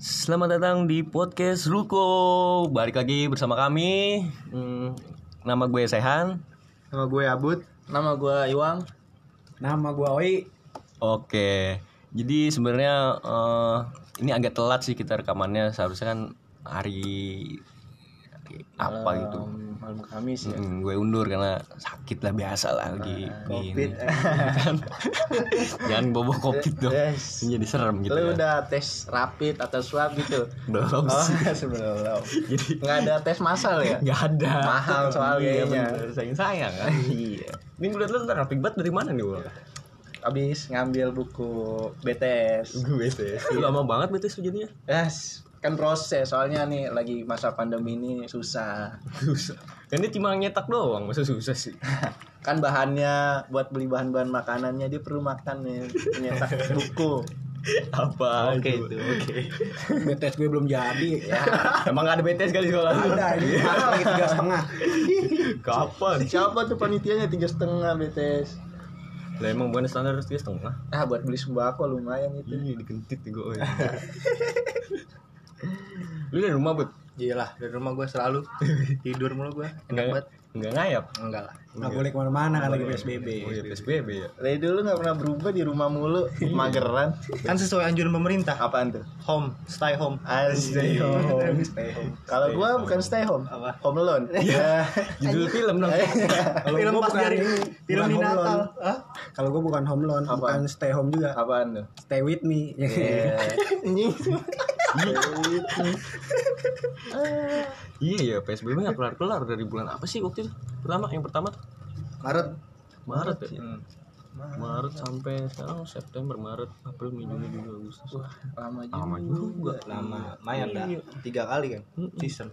Selamat datang di podcast Ruko. Balik lagi bersama kami. Hmm, nama gue Sehan. Nama gue Abud. Nama gue Iwang. Nama gue Oi. Oke. Jadi sebenarnya eh, ini agak telat sih kita rekamannya. Seharusnya kan hari, hari apa gitu. Malam, Kamis ya. Hmm, gue undur karena sakit lah biasa lah lagi Covid. gini. Kan? Jangan bobo covid dong. Yes. Jadi serem gitu. Lu kan. udah tes rapid atau swab gitu? belum Oh, sih. sebelum. Jadi Nggak ada tes massal ya? nggak ada. Mahal soalnya Iya, kayaknya. bener. sayang sayang kan. Iya. Ini gue liat lu rapi banget dari mana nih Wal? Abis ngambil buku BTS. Gue sih. Lama banget betul jadinya. Yes. Kan proses soalnya nih lagi masa pandemi ini susah. Susah. Kan dia cuma nyetak doang, masa susah sih. Kan bahannya buat beli bahan-bahan makanannya dia perlu makan nih nyetak buku. Apa Oke itu? itu, oke. BTS gue belum jadi. Ya, Emang gak ada BTS kali sekolah lu? Ada ini mahal lagi tiga setengah. Kapan? siapa tuh panitianya tiga setengah BTS? Lah emang bukan standar tiga setengah. Ah buat beli sembako lumayan itu. Iya dikentit gue. Lu dari rumah bud? Iya lah, dari rumah gue selalu tidur mulu gue. Enak Enggak, banget. enggak ngayap. Enggak lah. Nggak boleh ke mana-mana kan lagi PSBB. Oh iya PSBB ya. Dari dulu nggak pernah berubah di rumah mulu, mageran. kan sesuai anjuran pemerintah Apaan tuh? home stay home Stay home. stay home Kalau gua bukan stay home, Apa? home alone. Ya. Judul film dong. Film gue pas dari film di Natal? Kalau gue bukan home loan, Apa? bukan stay home juga. Apaan tuh? Stay with me. Iya ya PSBB nggak kelar kelar dari bulan apa sih waktu itu? Pertama yang pertama tuh Maret Maret ya. Maret sampai sekarang September, Maret, April, Mei, Juni, Juli, Agustus. Lama juga. Lama juga. lama lumayan dah tiga kali kan season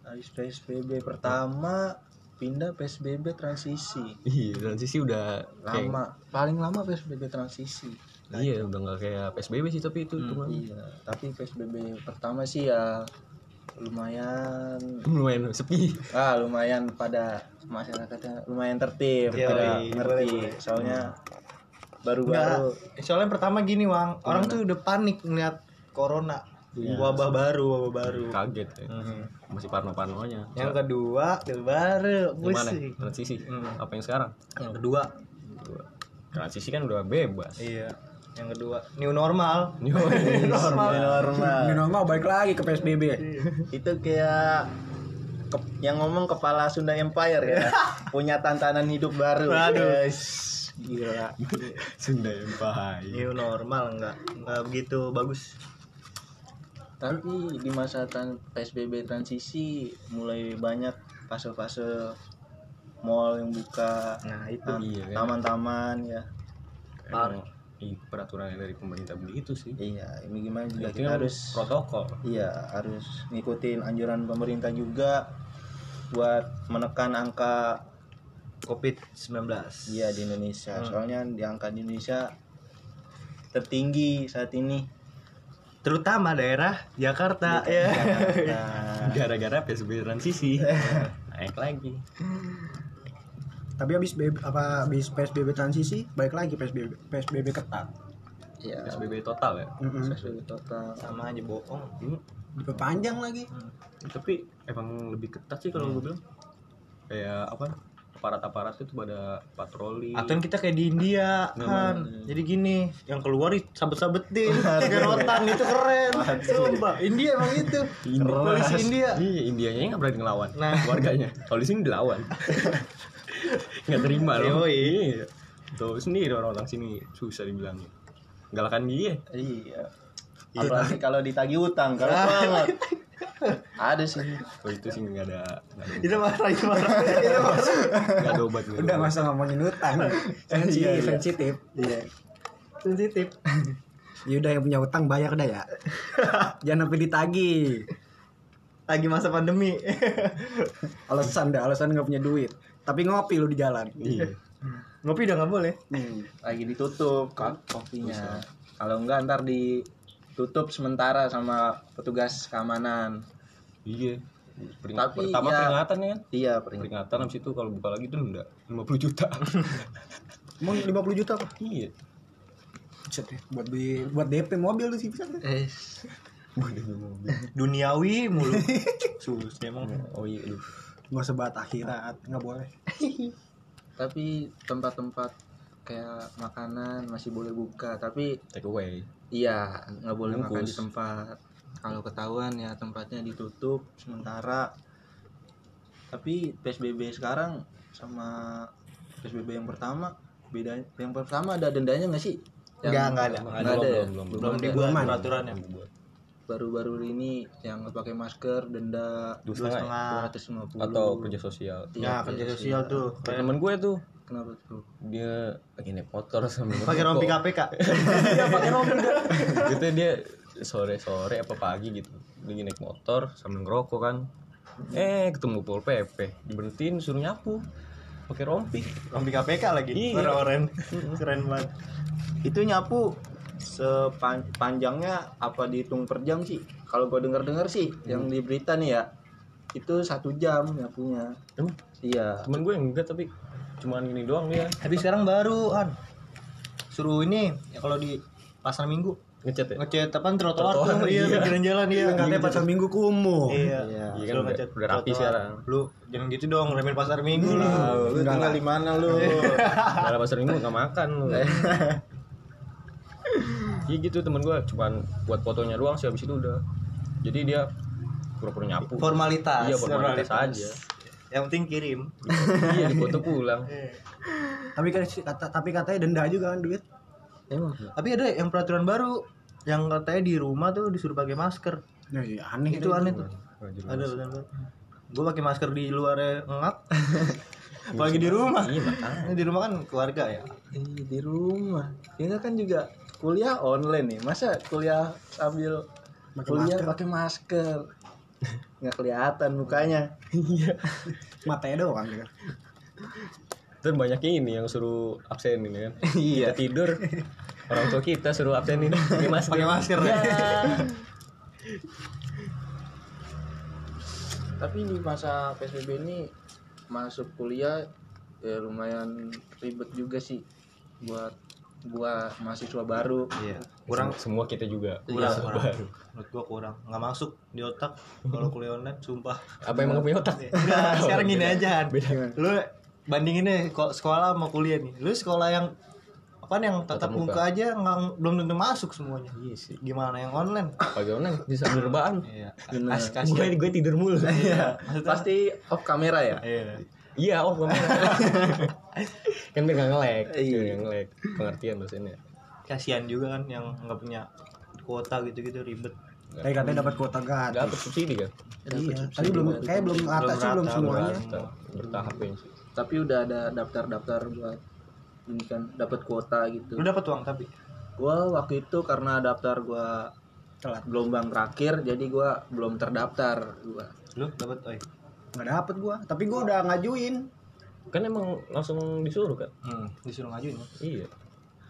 Habis PSBB pertama pindah PSBB transisi. Iya, transisi udah kayak Lama, paling lama PSBB transisi. Iya, udah nggak kayak PSBB sih tapi itu hitungan Iya, tapi PSBB pertama sih ya lumayan lumayan sepi. ah lumayan pada masyarakatnya lumayan tertib Iya, pada iya, ngerti boleh, soalnya baru-baru Enggak, soalnya pertama gini Wang, orang tuh udah panik ngeliat corona, wabah baru, wabah baru. Kaget ya. Masih parno-parnonya. Yang kedua, yang baru, Gimana? pusing. Transisi. Apa yang sekarang? Yang kedua, Transisi kan udah bebas. iya, yang kedua new normal. normal. Normal. Ini normal. Balik lagi ke PSBB. itu kayak ke- yang ngomong kepala Sunda Empire ya. Punya tantangan hidup baru. Guys gila. Sunda Empire. New normal enggak. Enggak begitu bagus. tapi di masa tran- PSBB transisi mulai banyak fase-fase mall yang buka Nah, itu tam- iya kan. taman-taman ya. Emang i- peraturan dari pemerintah begitu sih. iya ini gimana juga Itu kita harus protokol. iya harus ngikutin anjuran pemerintah juga buat menekan angka COVID-19. iya di Indonesia soalnya di angka di Indonesia tertinggi saat ini Terutama daerah Jakarta ya. Gara-gara PSBB transisi. Naik lagi. Tapi habis apa habis PSBB transisi balik lagi PSBB PSBB ketat. ya PSBB total ya. Mm-mm. PSBB total Sama aja bohong. Hmm. Diperpanjang lagi. Tapi emang lebih ketat sih kalau gue bilang. Kayak apa? Aparat-aparat itu pada patroli. Atau yang kita kayak di India kan. Jadi gini, yang keluar sabet-sabetin, kayak rotan itu keren. Coba, India emang itu. Polisi India. Iya, Indianya nggak berani ngelawan. Nah. warganya. Kalau di sini dilawan. nggak terima loh. Iya. Tuh sendiri orang-orang sini susah dibilangin. Galakan dia. iya apalagi kalau ditagih utang galak banget ada sih Oh itu sih nggak ada Itu marah, itu marah. Itu nggak ada obat. Udah masa ngomongin utang. Sensitif, Iya, sensitif. iya Sensitif. Ya udah yang punya utang bayar dah ya. Jangan sampai ditagih. Lagi masa pandemi. Alasan dah, alasan nggak punya duit. Tapi ngopi lu di jalan. Iya. Ngopi udah nggak boleh. Hmm. lagi ditutup ko- kopinya kalau enggak ntar ditutup sementara sama petugas keamanan Iya. Pering- Tapi pertama ya- peringatan ya kan? iya peringatan Peringatan habis itu kalau buka lagi denda 50 juta. Emang 50 juta apa? iya. Ya, buat beli buat DP mobil tuh sih bisa. eh. Duniawi mulu. Sus emang. Oh iya, aduh. Gak sebat akhirat, nggak boleh. Tapi tempat-tempat kayak makanan masih boleh buka, tapi Take away. iya nggak boleh Bungkus. makan di tempat. Kalau ketahuan ya tempatnya ditutup sementara. Tapi PSBB sekarang sama PSBB yang pertama beda. Yang pertama ada dendanya nggak sih? Yang- Nggak, nggak ada. Nggak ada. ya? Belum, belum, Belum ada. dibuat Belum ada. peraturannya. Baru-baru ini yang pakai masker denda Dua setengah. 250 Atau kerja sosial. Ya kerja sosial tuh. Kayak temen gue tuh, Kenapa tuh? dia lagi naik motor sambil Pakai rompi. KPK. Iya pakai rompi Gitu dia sore-sore apa pagi gitu. Lagi naik motor sambil ngerokok kan. Eh ketemu Pol PP, diberhentiin suruh nyapu. Pakai rompi. Rompi KPK lagi. Iya. Keren. Keren banget. Itu nyapu sepanjangnya apa dihitung per jam sih? Kalau gue denger-dengar sih yang di berita nih ya itu satu jam nyapunya. Emang Iya. temen gue enggak tapi cuman gini doang dia Tapi sekarang baru an suruh ini ya kalau di pasar minggu ngecat ya. ngecat apa trotoar tuh iya iya. pinggiran jalan iya Katanya pasar minggu kumuh. iya Iya. Iya kan udah, ngecat udah rapi sekarang. lu jangan gitu dong remen pasar minggu lu lu tinggal di mana lu? Kalau pasar minggu nggak makan lu. Iya gitu temen gue cuman buat fotonya doang sih habis itu udah. Jadi dia pura-pura nyapu. formalitas Iya formalitas aja. yang penting kirim iya di foto pulang. Tapi kan kata tapi katanya denda juga kan duit. Emang. tapi ada yang peraturan baru yang katanya di rumah tuh disuruh pakai masker Ya, iya, aneh itu aneh tuh ada benar gue pakai masker di luar ngap apalagi di rumah Iya makanya. Ini di rumah kan keluarga ya Ih, di rumah. Ini kan juga kuliah online nih. Masa kuliah sambil Pakai kuliah masker. pakai masker? Nggak kelihatan mukanya. Iya. Matanya doang kan. Dan banyak ini yang suruh absen ini kan. Iya. Kita tidur orang tua kita suruh absenin pakai masker. pakai masker Ya. Tapi di masa PSBB ini masuk kuliah ya lumayan ribet juga sih buat gua mahasiswa baru. iya kurang semua kita juga. kurang Iya, kurang baru. menurut gua kurang nggak masuk di otak kalau kuliah online sumpah Apa emang gak punya otak? Enggak, sekarang gini Beda. aja Han. lu bandingin deh kok sekolah sama kuliah nih lu sekolah yang apa yang tatap Tatap muka. muka aja nggak belum tentu masuk semuanya Iya sih. gimana yang online Pagi online bisa sambil rebahan. iya Gue gue tidur mulu. Iya. Maksudnya- Pasti off kamera ya? iya Iya, oh kamu. kan biar gak nge-lag. Iya. Nge-lag. Pengertian dosennya. kasihan juga kan yang nggak punya kuota gitu gitu ribet Tapi katanya dapat kuota gratis. Dapat subsidi kan? Iya, tapi belum kayak belum rata sih belum semuanya. Bertahap, sih. Tapi udah ada daftar-daftar buat ini kan dapat kuota gitu. lu dapat uang tapi Gua waktu itu karena daftar gua Telat. gelombang terakhir jadi gua belum terdaftar gua. lu dapat oi Nggak dapet gua, tapi gua udah ngajuin. Kan emang langsung disuruh kan? hmm, disuruh ngajuin ya Iya.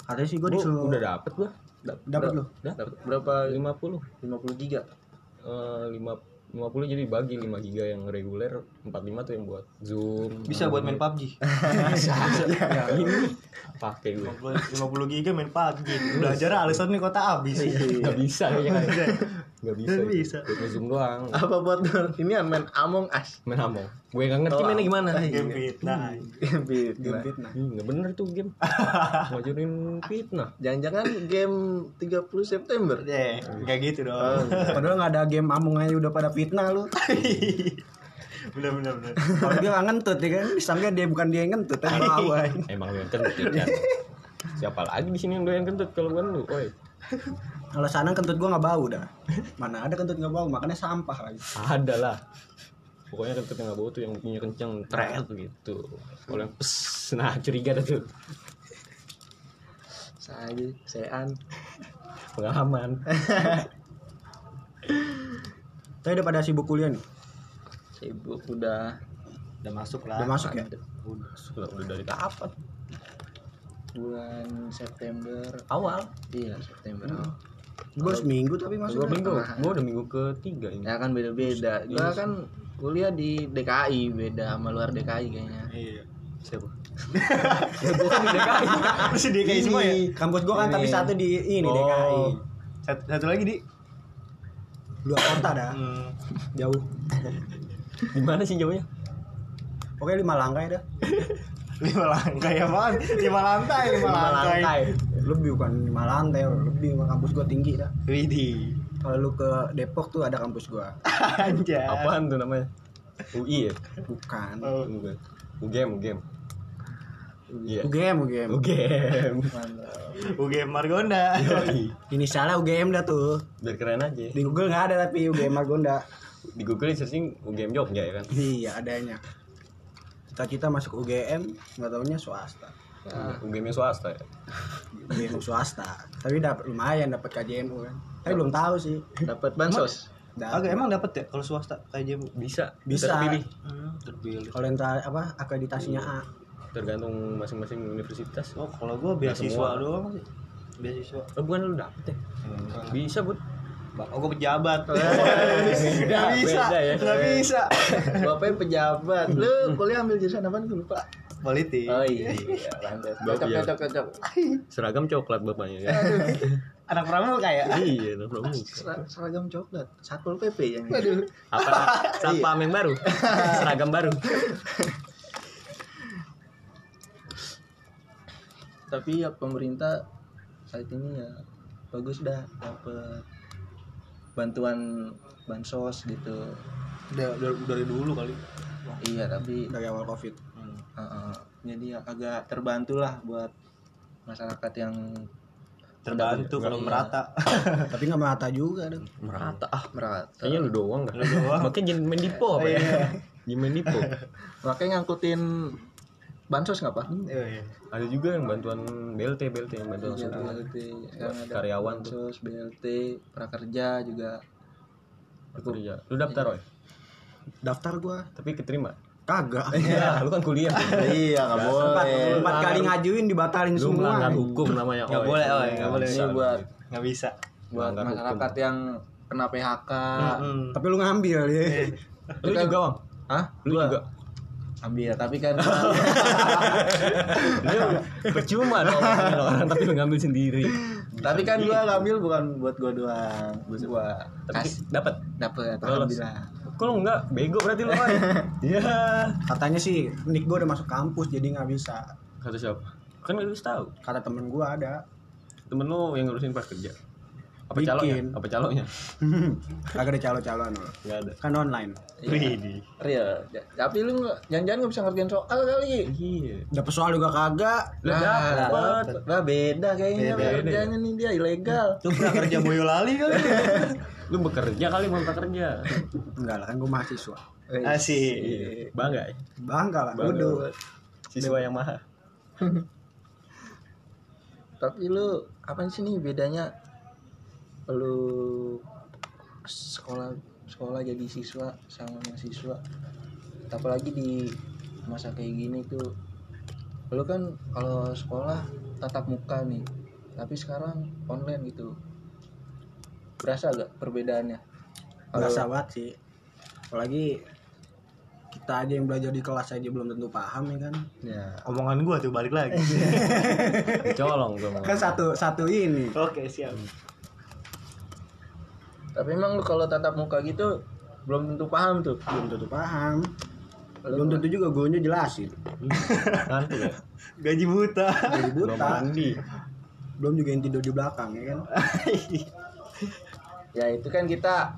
Katanya sih gua Gua disuruh udah dapet gua. Dap- Dapet ber- lu? Dapet berapa? 50 50 giga. eh 5 50 jadi bagi 5 giga yang reguler 45 tuh yang buat zoom. Bisa buat main PUBG Ya, ini pakai gue. 50 giga main PUBG belajar alasan nih kota habis. Nggak bisa. Kayaknya kan nggak bisa itu. bisa. buat zoom doang Apa buat ini an main Among Us? main among gue nggak ngerti Oh, mainnya gimana game fitnah Gambit. game fitnah. Ih, nggak bener tuh game ngajarin fitnah Jangan-jangan game 30 September. eh kayak gitu dong Padahal nggak ada game amung aja udah pada fitnah lu. bener bener bener Kalau dia nggak ngentut ya kan, disangka dia bukan dia yang ngentut, tapi mau aja. emang doyan kentut ya Chan. siapa lagi di sini yang doyan kentut kalau bukan lu oi Kalau sana kentut gua nggak bau dah. Mana ada kentut nggak bau, makanya sampah lagi. ada lah pokoknya kentut yang nggak bau tuh yang punya kenceng tret gitu kalau yang pes nah curiga dah tuh Saya sean. pengalaman Tapi udah pada sibuk kuliah nih. Sibuk udah udah masuk lah Udah masuk ya? udah sudah udah dari kapan bulan September. awal Iya, September. awal. Gua seminggu tapi masuk. dua minggu gua udah minggu ketiga ini Ya kan beda-beda. Gua kan kuliah di DKI, beda sama luar DKI kayaknya. iya siapa masih DKI semua ya Kampus gua kan tapi satu di ini Oh. DKI. satu, satu lagi di dua kota dah Hmm. jauh Di mana sih jauhnya? oke lima langkai dah Lima lantai apaan? Lima lantai, lima, lantai. lebih bukan lima lantai lebih kampus gua tinggi dah Widih. kalau lu ke Depok tuh ada kampus gua Anjay. Apaan tuh namanya? UI ya? bukan Oh. UGM, UGM. Iya. UGM UGM UGM. UGM Margonda. inisialnya UGM dah tuh Biar keren aja. di Google nggak ada tapi UGM Margonda Di Google searching UGM Jogja ya kan? iya adanya cita-cita masuk UGM nggak taunya swasta UGM yang swasta ya. UGM swasta tapi dapat lumayan dapat KJMU kan tapi belum tahu sih dapat bansos. Agak emang dapat ya kalau swasta kayak JMU? Bisa, Bisa. terpilih. Hmm, terpilih. kalau yang tra- apa akreditasinya A Tergantung masing-masing universitas. Oh, kalau gua beasiswa doang sih. Beasiswa. Oh, bukan lu dapet ya? Bisa, Bud. Oh, gua pejabat. Beda, Gak bisa. beda ya. Gak bisa. bapaknya pejabat lu kuliah ambil jurusan apa gue lupa Politik. oh iya lantas Bapak cocok cocok cocok Seragam coklat bapaknya ya. Anak pramuka ya? iya, problem. Ser- seragam coklat satpol pp yang aduh Apa satpam yang baru? Seragam baru. tapi ya pemerintah saat ini ya bagus dah dapat bantuan bansos gitu Udah, udah dari dulu kali. iya tapi dari awal covid uh, uh, jadi ya agak terbantu lah buat masyarakat yang Terbantu kalau Iya. merata. tapi nggak merata juga dong Merata ah. merata Kayaknya lu doang dah. Lu doang. Makanya jadi main dipo apa ya? Jadi main dipo. makanya ngangkutin bansos nggak pak Iya, iya. Ada juga yang bantuan BLT, BLT yang bantuan Iya, langsung. BLT sekarang ada Karyawan tuh. bansos BLT prakerja juga Bekerja. Lu daftar, Roy? daftar gua Tapi keterima. kagak Ya, lu kan kuliah. iya nggak empat, empat kali ngajuin dibatalin Lu melanggar semua hukum namanya. Nggak Oy. boleh, Oy, nggak boleh. ini buat Nggak bisa. buat Melanggar masyarakat yang kena PHK Hmm. tapi lu ngambil ya Lu juga, Bang? Hah? Lu juga? Ambil tapi kan Lu percuma dong orang tapi lu ngambil sendiri. tapi kan gua ngambil bukan buat gua doang buat gua Tapi dapat. Lolos. alhamdulillah Kok lu enggak? Bego berarti lu. Iya. katanya sih nik gua udah masuk kampus jadi nggak bisa Kata siapa? Kan lu harus tahu. kata temen gua ada Temen lu yang ngurusin pas kerja. Apa Bikin. calonnya? Apa calonnya? kagak ada calo-caloan loh. Enggak ada. kan online Widih. real tapi lu nggak jangan-jangan nggak bisa ngerjain soal kali Iya. dapet soal juga kagak Lu dapet. Nah, beda kayaknya Beda, kerjanya nih dia ilegal Tuh pernah kerja Boyolali kali. Lu bekerja kali mau kerja. enggak lah kan gua mahasiswa Asik. Iya. Bangga ya? bangga lah Bangga. udah Siswa yang mahal. tapi lu apa sih nih bedanya lu sekolah sekolah jadi siswa sama mahasiswa. Apalagi di masa kayak gini tuh lu kan kalau sekolah tatap muka nih tapi sekarang online gitu. Berasa gak perbedaannya? Berasa banget sih. Apalagi kita aja yang belajar di kelas aja belum tentu paham ya kan? Ya. Omongan gua tuh balik lagi. Colong tuh. kan satu satu ini. Oke, siap. Tapi emang lu kalau tatap muka gitu belum tentu paham tuh. Belum tentu paham. Lu- belum tentu juga gurunya jelasin. Ngantuk ya? Gaji buta. Belum buta. Mandi. belum juga yang tidur di belakang ya kan? Ya itu kan kita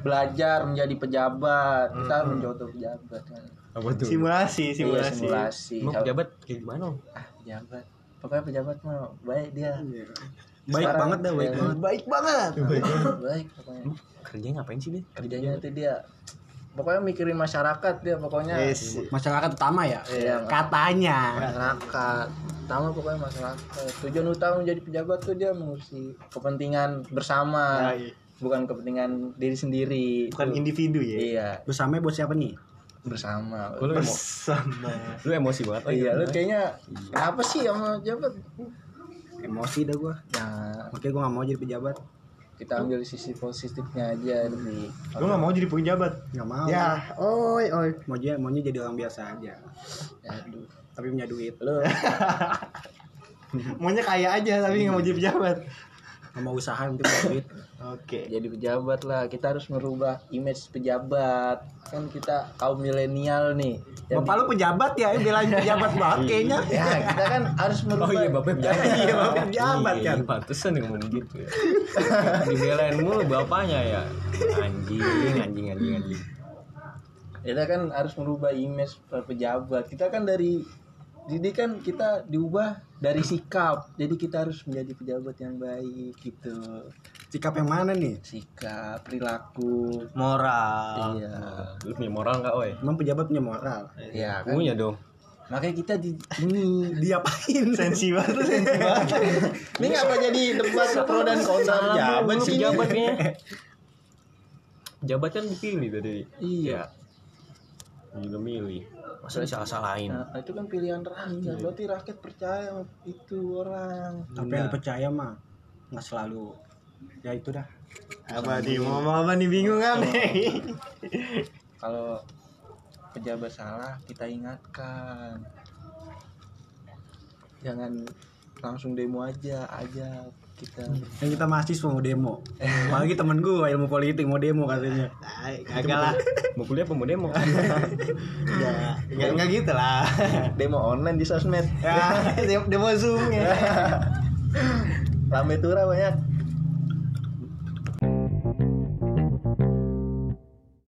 belajar menjadi pejabat. Kita harus menjadi pejabat kan. Apa tuh? Simulasi, Iya, simulasi. simulasi. Emang pejabat kayak gimana? Ah pejabat. Pokoknya pejabat mah baik dia baik Sekarang, banget dah baik ya, banget Baik banget. baik pokoknya Emang kerjanya ngapain sih dia? kerjanya itu dia pokoknya mikirin masyarakat dia pokoknya Yes. masyarakat utama ya Iya. katanya masyarakat utama pokoknya masyarakat tujuan utama menjadi pejabat tuh dia mengurusi kepentingan bersama Ya, iya. bukan kepentingan diri sendiri Bukan individu ya. iya bersama buat siapa nih bersama lu, Bersama. lu emosi banget. Oh iya, lu kayaknya apa sih sama pejabat? Emosi dah gua Nah, makanya gua nggak mau jadi pejabat kita ambil sisi positifnya aja lebih. Lu gak mau jadi pejabat? nggak mau Ya, oi, oi. maunya maunya jadi orang biasa aja Aduh. tapi punya duit Lu Maunya kaya aja tapi gak mau jadi pejabat. Sama usaha penting duit Oke. jadi pejabat lah kita harus merubah image pejabat kan kita kaum milenial nih Yang bapak lu pejabat ya belain pejabat banget kayaknya ya kita kan harus Oh merubah iya bapaknya pejabat. Iya, pejabat Iya, kan. Pantesan dia ngomong gitu ya. Dibelain mulu bapaknya ya. Anjing, anjing, anjing, anjing. kita kan harus merubah image pejabat kita kan dari jadi kan kita diubah dari sikap jadi kita harus menjadi pejabat yang baik gitu sikap yang mana nih sikap perilaku Moral. iya Lu punya moral nggak, oi? emang pejabat punya moral ya kan Punya dong. makanya kita di ini diapain Sensi banget sensi banget. ini ngapa jadi debat pro dan kontra pejabat sih pejabatnya. Pejabat kan dipilih tadi. iya Gila milih. Masa disalah-salahin? Nah, itu kan pilihan rakyat. Berarti rakyat percaya itu orang. tapi yang dipercaya mah nggak selalu ya itu dah Apa nih? Mau ngomong apa nih? Bingung kan nih? Kalau pejabat salah, kita ingatkan. Jangan langsung demo aja, aja kita. yang kita mahasiswa mau demo apalagi temen gue ilmu politik mau demo katanya Ay, Kagak lah. Mau kuliah apa mau demo? Ya, enggak enggak gitu lah. Demo online di sosmed. Ya, demo- Zoom ya. Rame tura banyak.